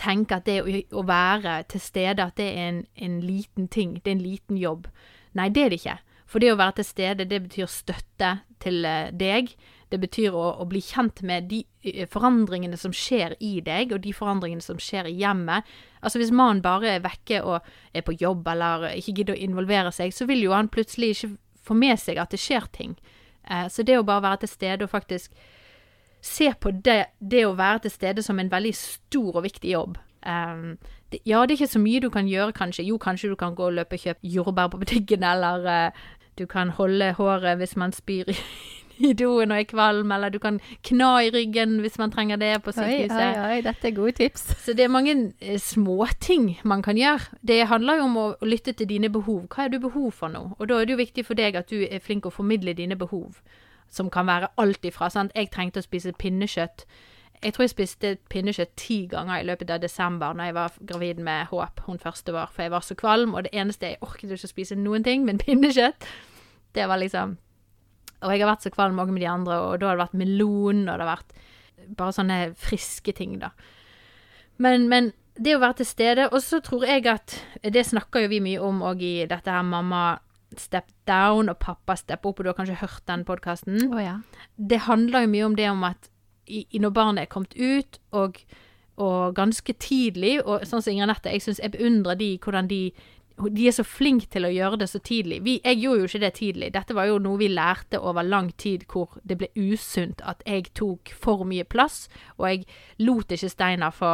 tenke at det å, å være til stede, at det er en, en liten ting, det er en liten jobb. Nei, det er det ikke. For det å være til stede, det betyr støtte til eh, deg. Det betyr å, å bli kjent med de eh, forandringene som skjer i deg, og de forandringene som skjer i hjemmet. Altså Hvis mannen bare er vekke og er på jobb eller ikke gidder å involvere seg, så vil jo han plutselig ikke få med seg at det skjer ting. Eh, så det å bare være til stede og faktisk se på det, det å være til stede som en veldig stor og viktig jobb. Um, det, ja, det er ikke så mye du kan gjøre, kanskje. Jo, kanskje du kan gå og løpe og kjøpe jordbær på butikken, eller eh, du kan holde håret hvis man spyr i, i doen og er kvalm, eller du kan kna i ryggen hvis man trenger det på sykehuset. oi, oi, oi, dette er gode tips. Så det er mange eh, småting man kan gjøre. Det handler jo om å lytte til dine behov. Hva er du behov for nå? Og da er det jo viktig for deg at du er flink å formidle dine behov. Som kan være alt ifra sant? Jeg trengte å spise pinnekjøtt. Jeg tror jeg spiste pinnekjøtt ti ganger i løpet av desember når jeg var gravid med Håp, hun første var, for jeg var så kvalm, og det eneste jeg orket ikke å spise noen ting, men pinnekjøtt. Det var liksom Og jeg har vært så kvalm òg med de andre, og da har det vært melon, og det har vært bare sånne friske ting, da. Men, men det å være til stede Og så tror jeg at Det snakker jo vi mye om òg i dette her mamma step down og pappa step opp, og du har kanskje hørt den podkasten. Oh, ja. Det handler jo mye om det om at i, når barnet er kommet ut, og, og ganske tidlig, og sånn som Inger Nette, jeg syns jeg beundrer de hvordan de de er så flinke til å gjøre det så tidlig. Vi, jeg gjorde jo ikke det tidlig. Dette var jo noe vi lærte over lang tid, hvor det ble usunt at jeg tok for mye plass, og jeg lot ikke Steinar få,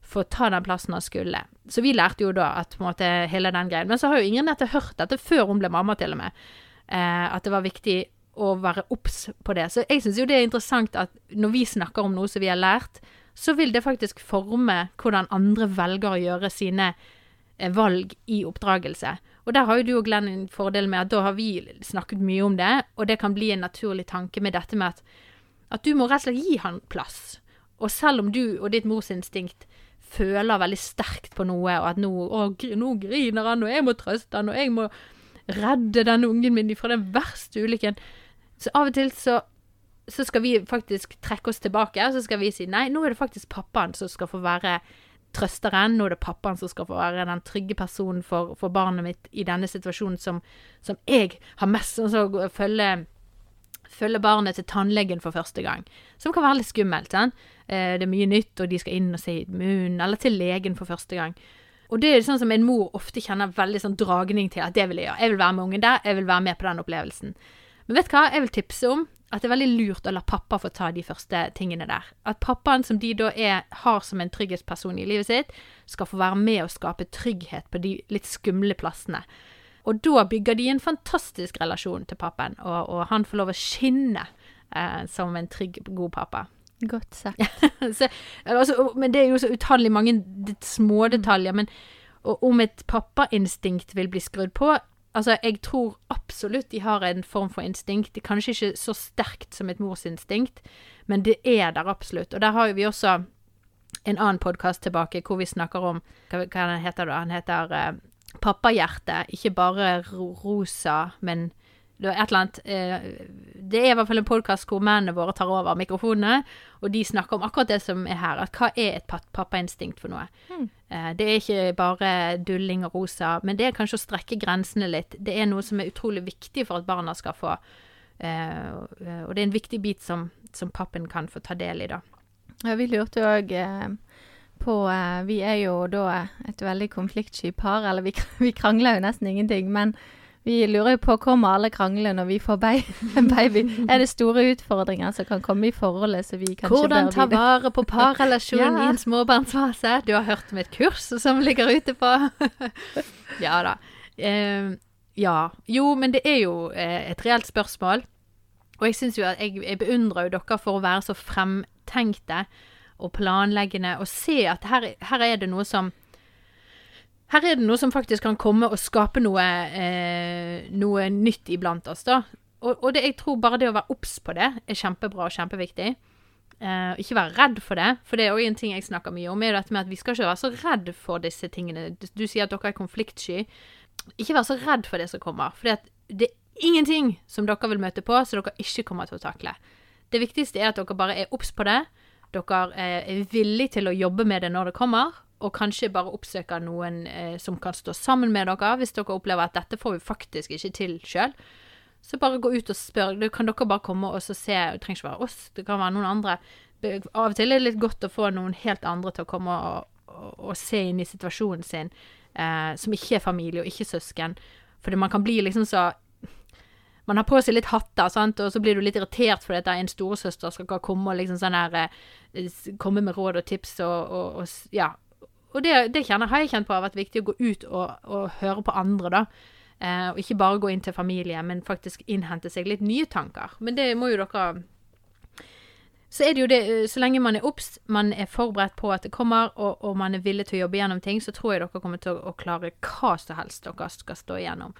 få ta den plassen han skulle. Så vi lærte jo da at på en måte hele den greien. Men så har jo ingen dette hørt dette før hun ble mamma, til og med. Eh, at det var viktig å være obs på det. Så jeg syns jo det er interessant at når vi snakker om noe som vi har lært, så vil det faktisk forme hvordan andre velger å gjøre sine valg i oppdragelse. Og der har jo du og Glenn en fordel med at da har vi snakket mye om det, og det kan bli en naturlig tanke med dette med at, at du må rett og slett gi han plass. Og selv om du og ditt morsinstinkt føler veldig sterkt på noe, og at nå, å, nå griner han, og jeg må trøste han, og jeg må redde denne ungen min fra den verste ulykken, så av og til så, så skal vi faktisk trekke oss tilbake, og så skal vi si nei, nå er det faktisk pappaen som skal få være trøsteren, nå er det pappaen som skal få være den trygge personen for, for barnet mitt i denne situasjonen som, som jeg har mest sånn som å følge følge barnet til tannlegen for første gang. Som kan være litt skummelt. Eh, det er mye nytt, og de skal inn og se i munnen, eller til legen for første gang. Og det er sånn som en mor ofte kjenner veldig sånn dragning til at det vil jeg gjøre. Jeg vil være med ungen der, jeg vil være med på den opplevelsen. Men vet du hva, jeg vil tipse om at det er veldig lurt å la pappa få ta de første tingene der. At pappaen som de da er, har som en trygghetsperson i livet sitt, skal få være med og skape trygghet på de litt skumle plassene. Og da bygger de en fantastisk relasjon til pappaen, og, og han får lov å skinne eh, som en trygg, god pappa. Godt sagt. så, altså, men det er jo så utallig mange små detaljer. Men og om et pappainstinkt vil bli skrudd på Altså, jeg tror absolutt de har en form for instinkt. Det kanskje ikke så sterkt som et morsinstinkt, men det er der absolutt. Og der har jo vi også en annen podkast tilbake hvor vi snakker om Hva, hva heter da? Han heter uh, Pappahjerte. Ikke bare ro rosa, men det er et eller annet eh, Det er i hvert fall en podkast hvor mennene våre tar over mikrofonene, og de snakker om akkurat det som er her. At hva er et pa- pappainstinkt for noe? Eh, det er ikke bare dulling og rosa, men det er kanskje å strekke grensene litt. Det er noe som er utrolig viktig for at barna skal få eh, og det er en viktig bit som, som pappen kan få ta del i, da. Ja, vi lurte jo òg på Vi er jo da et veldig konfliktsky par, eller vi, vi krangler jo nesten ingenting. Men vi lurer jo på kommer alle kranglene når vi får en baby. Er det store utfordringer som kan komme i forholdet så vi kanskje Hvordan ta vare på parrelasjonen Ja. i en småbarnsfase. Du har hørt om et kurs som ligger ute på Ja da. Eh, ja. Jo, men det er jo eh, et reelt spørsmål. Og jeg syns jo at jeg, jeg beundrer jo dere for å være så fremtenkte og planleggende og se at her, her er det noe som her er det noe som faktisk kan komme og skape noe, eh, noe nytt iblant oss, da. Og, og det, jeg tror bare det å være obs på det er kjempebra og kjempeviktig. Eh, ikke være redd for det, for det er òg en ting jeg snakker mye om. er jo dette med at Vi skal ikke være så redd for disse tingene. Du, sier at dere er konfliktsky. Ikke vær så redd for det som kommer. For det er ingenting som dere vil møte på som dere ikke kommer til å takle. Det viktigste er at dere bare er obs på det. Dere eh, er villige til å jobbe med det når det kommer. Og kanskje bare oppsøke noen eh, som kan stå sammen med dere, hvis dere opplever at dette får vi faktisk ikke til sjøl. Så bare gå ut og spør. Det Kan dere bare komme og se? Det trenger ikke være oss, det kan være noen andre. Av og til er det litt godt å få noen helt andre til å komme og, og, og se inn i situasjonen sin, eh, som ikke er familie og ikke søsken. Fordi man kan bli liksom så Man har på seg litt hatter, sant? og så blir du litt irritert fordi at en storesøster skal komme liksom sånn her eh, Komme med råd og tips og, og, og Ja. Og det, det kjenner, har jeg kjent på har vært viktig å gå ut og, og høre på andre, da. Eh, og ikke bare gå inn til familie, men faktisk innhente seg litt nye tanker. Men det må jo dere Så er det jo det, eh, så lenge man er obs, man er forberedt på at det kommer, og, og man er villig til å jobbe gjennom ting, så tror jeg dere kommer til å, å klare hva som helst dere skal stå igjennom.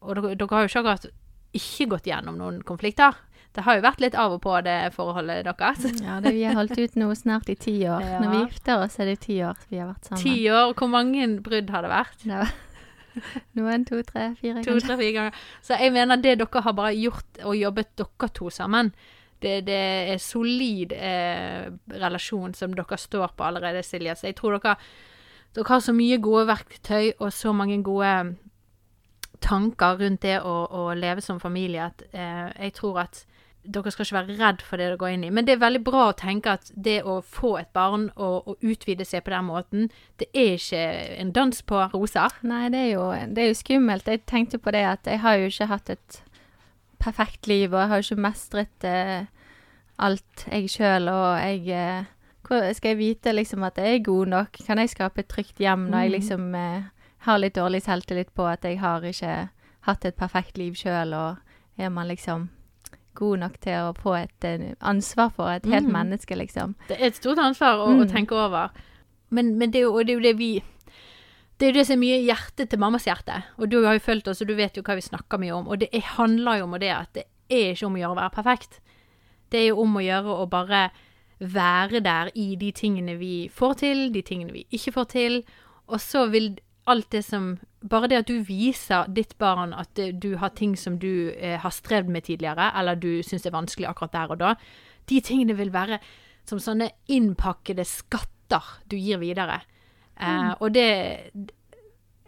Og dere, dere har jo ikke akkurat ikke gått gjennom noen konflikter. Det har jo vært litt av og på det forholdet deres. Ja, det, vi har holdt ut nå snart i ti år. Ja. Når vi gifter oss, er det ti år vi har vært sammen. Ti år, hvor mange brudd har det vært? Det var Noen, to, tre, fire, To, tre, fire ganger. Så jeg mener det dere har bare gjort og jobbet dere to sammen, det, det er solid eh, relasjon som dere står på allerede, Silje. Så jeg tror dere, dere har så mye gode verktøy og så mange gode tanker rundt det å, å leve som familie at eh, jeg tror at dere skal ikke være redd for det dere går inn i. Men det er veldig bra å tenke at det å få et barn og, og utvide seg på den måten, det er ikke en dans på roser. Nei, det er, jo, det er jo skummelt. Jeg tenkte på det at jeg har jo ikke hatt et perfekt liv, og jeg har jo ikke mestret eh, alt jeg sjøl, og jeg eh, Skal jeg vite liksom at jeg er god nok? Kan jeg skape et trygt hjem når jeg Mhm. liksom eh, har litt dårlig selvtillit på at jeg har ikke hatt et perfekt liv sjøl, og er man liksom god nok til å få et eh, ansvar for et helt mm. menneske, liksom? Det er et stort ansvar å, å Mm. tenke over. Men, men det, er jo, og det er jo det vi Det er jo det som er mye hjertet til mammas hjerte. Og du har jo fulgt oss, og du vet jo hva vi snakker mye om. Og det er, handler jo om det at det er ikke om å gjøre å være perfekt. Det er jo om å gjøre å bare være der i de tingene vi får til, de tingene vi ikke får til. Og så vil alt det som Bare det at du viser ditt barn at du har ting som du eh, har strevd med tidligere, eller du syns er vanskelig akkurat der og da, de tingene vil være som sånne innpakkede skatter du gir videre. Eh, og det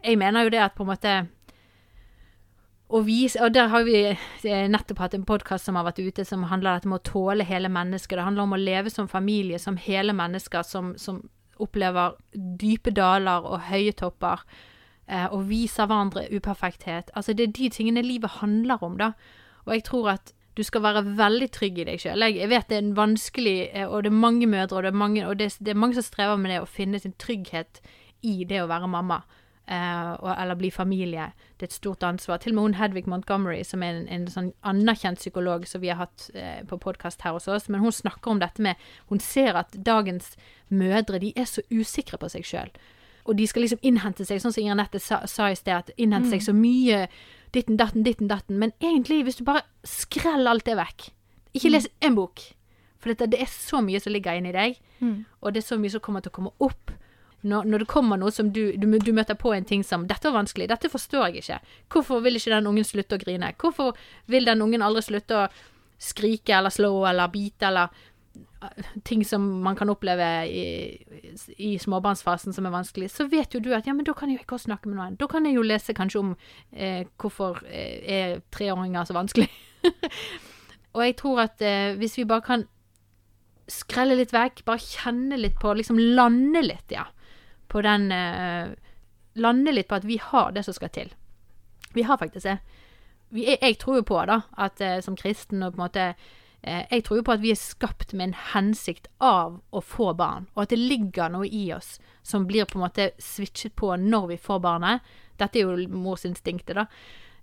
Jeg mener jo det at på en måte å vise, og der har vi eh, nettopp hatt en podkast som har vært ute, som handler om å tåle hele mennesket. Det handler om å leve som familie, som hele mennesker, som, som opplever dype daler og høye topper. Eh, og viser hverandre uperfekthet. Altså, det er de tingene livet handler om, da. Og jeg tror at du skal være veldig trygg i deg sjøl. Jeg, vet det er en vanskelig eh, Og det er mange mødre, og det er mange, og det, det er mange som strever med det, å finne sin trygghet i det å være mamma. eh, eller bli familie. Det er et stort ansvar. Til og med hun Hedvig Montgomery, som er en, en sånn anerkjent psykolog som vi har hatt eh, på podkast her hos oss, men hun snakker om dette med Hun ser at dagens mødre de er så usikre på seg sjøl. Og de skal liksom innhente seg, sånn som Inger Nette sa, sa i sted, at innhente seg så mye ditten, datten, ditten, datten. Men egentlig, hvis du bare skreller alt det vekk Ikke les en bok. For dette, det er så mye som ligger inni deg, Mm. og det er så mye som kommer til å komme opp. Når, når det kommer noe som du, du, du møter på en ting som 'Dette var vanskelig. Dette forstår jeg ikke. Hvorfor vil ikke den ungen slutte å grine? Hvorfor vil den ungen aldri slutte å skrike eller slå eller bite eller ting som man kan oppleve i, i småbarnsfasen som er vanskelig, så vet jo du at ja, men da kan jeg jo ikke også snakke med noen. Da kan jeg jo lese kanskje om eh, hvorfor eh, er treåringer så vanskelig. og jeg tror at eh, hvis vi bare kan skrelle litt vekk, bare kjenne litt på, liksom lande litt, ja, på den eh, Lande litt på at vi har det som skal til. Vi har faktisk det. Er, jeg tror jo på, da, at eh, som kristen og på en måte eh, Jeg tror jo på at vi er skapt med en hensikt av å få barn, og at det ligger noe i oss som blir på en måte switchet på når vi får barnet. Dette er jo morsinstinktet, da.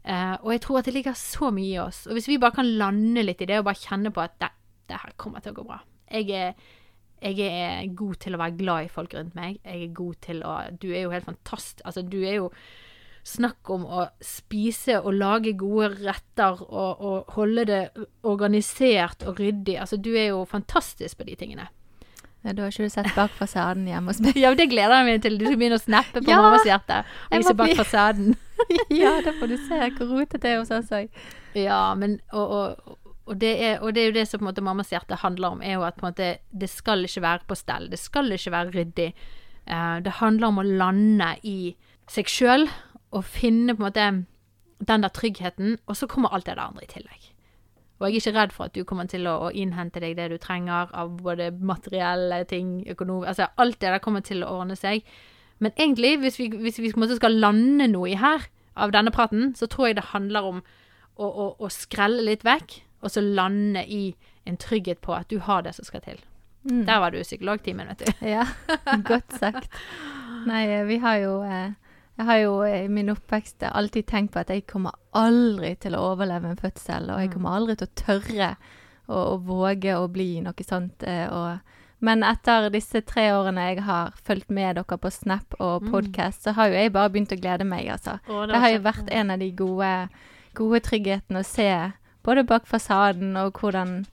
Eh, og jeg tror at det ligger så mye i oss. Og hvis vi bare kan lande litt i det, og bare kjenne på at det, det her kommer til å gå bra. Jeg er, jeg er god til å være glad i folk rundt meg. Jeg er god til å Du er jo helt fantastisk. Altså, du er jo Snakk om å spise og lage gode retter og, og holde det organisert og ryddig. Altså, du er jo fantastisk på de tingene. Ja, da har ikke du sett bak fasaden hjemme hos meg. Ja, det gleder jeg meg til. Du skal begynne å snappe på Ja, mammas hjerte. Og vise bak bli- fasaden. ja, da får du se hvor rotete det er hos oss òg. Ja, men og, og, og, det er, og det er jo det som på en måte mammas hjerte handler om, er jo at på en måte det skal ikke være på stell. Det skal ikke være ryddig. Uh, det handler om å lande i seg sjøl og finne på en måte den der tryggheten, og så kommer alt det der andre i tillegg. Og jeg er ikke redd for at du kommer til å, å innhente deg det du trenger av både materielle ting, økonom... Altså alt det der kommer til å ordne seg. Men egentlig, hvis vi, hvis vi skal lande noe i her, av denne praten, så tror jeg det handler om å, å, å skrelle litt vekk, og så lande i en trygghet på at du har det som skal til. Mm. Der var du i psykologtimen, vet du. Ja, godt sagt. Nei, eh, vi har jo eh, Jeg har jo eh, i min oppvekst alltid tenkt på at jeg kommer aldri til å overleve en fødsel, og jeg Mm. kommer aldri til å tørre å, å våge å bli noe sånt. eh, Og, men etter disse tre årene jeg har fulgt med dere på Snap og Mm. podkast, så har jo jeg bare begynt å glede meg, altså. Det har jo vært en av de gode, gode trygghetene å se både bak fasaden og hvordan,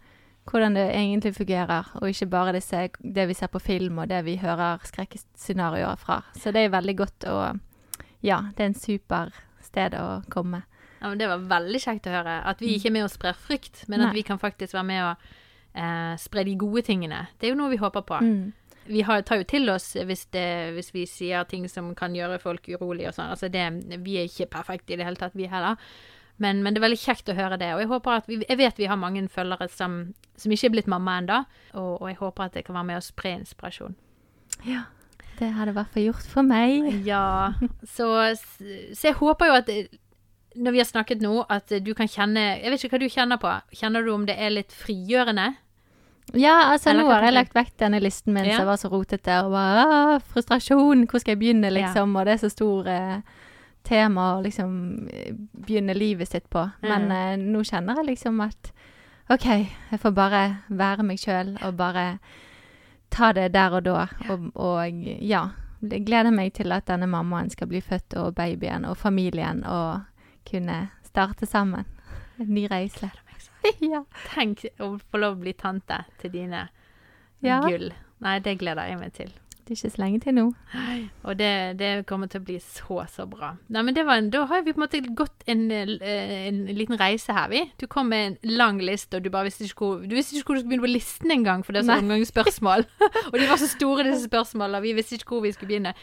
hvordan det egentlig fungerer, og ikke bare disse, det vi ser på film og det vi hører skrekkscenarioer fra. Så det er veldig godt å Ja, det er en super sted å komme. Ja, men Det var veldig kjekt å høre. At vi ikke er med og sprer frykt, men Nei. at vi kan faktisk være med og eh, spre de gode tingene. Det er jo noe vi håper på. Mm. Vi har, tar jo til oss hvis, det, hvis vi sier ting som kan gjøre folk urolige og sånn. Altså det, vi er ikke perfekte i det hele tatt, vi heller. Men, men det er veldig kjekt å høre det. Og jeg håper at vi, jeg vet vi har mange følgere som, som ikke er blitt mamma ennå. Og, og jeg håper at det kan være med å spre inspirasjon. Ja. Det hadde i hvert fall gjort for meg. Ja, så, så jeg håper jo at når vi har snakket nå, at du kan kjenne Jeg vet ikke hva du kjenner på. Kjenner du om det er litt frigjørende? Ja, altså Eller nå har jeg lagt vekk denne listen min Ja. som var så rotete, og bare frustrasjon, hvor skal jeg begynne, liksom, og det er så stor eh, tema å liksom eh, begynne livet sitt på. Men Mm. eh, nå kjenner jeg liksom at OK, jeg får bare være meg sjøl og bare ta det der og da, og, og ja. Jeg gleder meg til at denne mammaen skal bli født, og babyen og familien, og kunne starte sammen. En ny reise. ja. Tenk å få lov å bli tante til dine Ja. gull. Nei, det gleder jeg meg til. Det er ikke så lenge til nå. Og det, det kommer til å bli så, så bra. Nei, men det var en, Da har vi på en måte gått en, eh, en liten reise her, vi. Du kom med en lang liste, og du bare visste ikke hvor Du visste ikke hvor du skulle begynne på listen engang, for det er så mange spørsmål. og de var så store, disse spørsmålene, vi visste ikke hvor vi skulle begynne.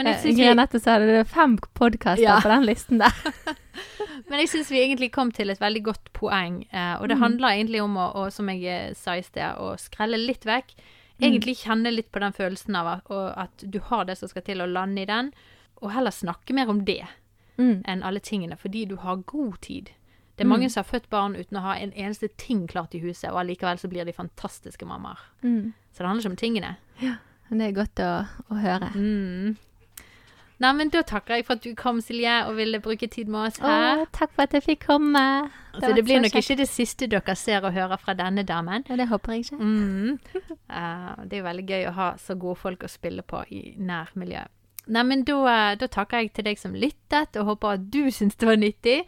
Men jeg Eh, syns Grenette sa det, det er fem podkaster Ja. på den listen der. men jeg synes vi egentlig kom til et veldig godt poeng. Eh, og det Mm. handler egentlig om å, å, som jeg sa i sted, å skrelle litt vekk. Mm. Egentlig kjenne litt på den følelsen av at, og at du har det som skal til å lande i den, og heller snakke mer om det. Mm. enn alle tingene, fordi du har god tid. Det er Mm. mange som har født barn uten å ha en eneste ting klart i huset, og allikevel så blir de fantastiske mammaer. Mm. Så det handler ikke om tingene. Men Det er godt å, å høre. Mm. Nei, men da takker jeg for at du kom, Silje, og ville bruke tid med oss her. Å, takk for at jeg fikk komme. Det, altså, det blir nok ikke det siste dere ser og hører fra denne damen. Ja, det håper jeg ikke. Mm. Uh, det er jo veldig gøy å ha så gode folk å spille på i nærmiljøet. Nei, men da, da takker jeg til deg som lyttet, og håper at du syns det var nyttig.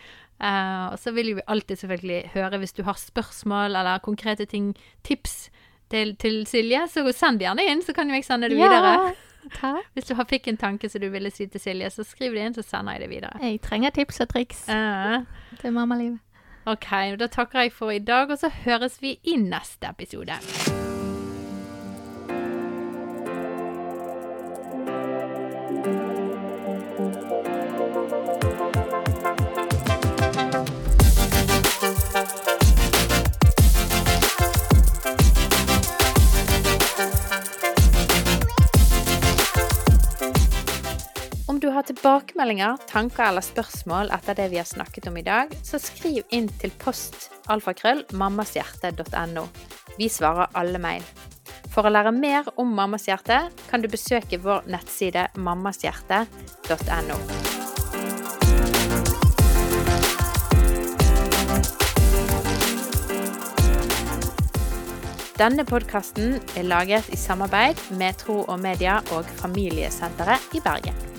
Uh, og så vil vi alltid selvfølgelig høre hvis du har spørsmål eller konkrete ting, tips til, til Silje, så send gjerne inn, så kan jo jeg sende det videre. Hvis du fikk en tanke som du ville si til Silje, så skriv det inn, så sender jeg det videre. Jeg trenger tips og triks uh. til mammalivet. ok, da takker jeg for i dag, og så høres vi i neste episode. Har tilbakemeldinger, tanker eller spørsmål etter det vi har snakket om i dag, så skriv inn til post alfakrøll mammashjerte.no. Vi svarer alle mail. For å lære mer om Mammas hjerte kan du besøke vår nettside mammashjerte.no. Denne podkasten er laget i samarbeid med Tro og Media og Familiesenteret i Bergen.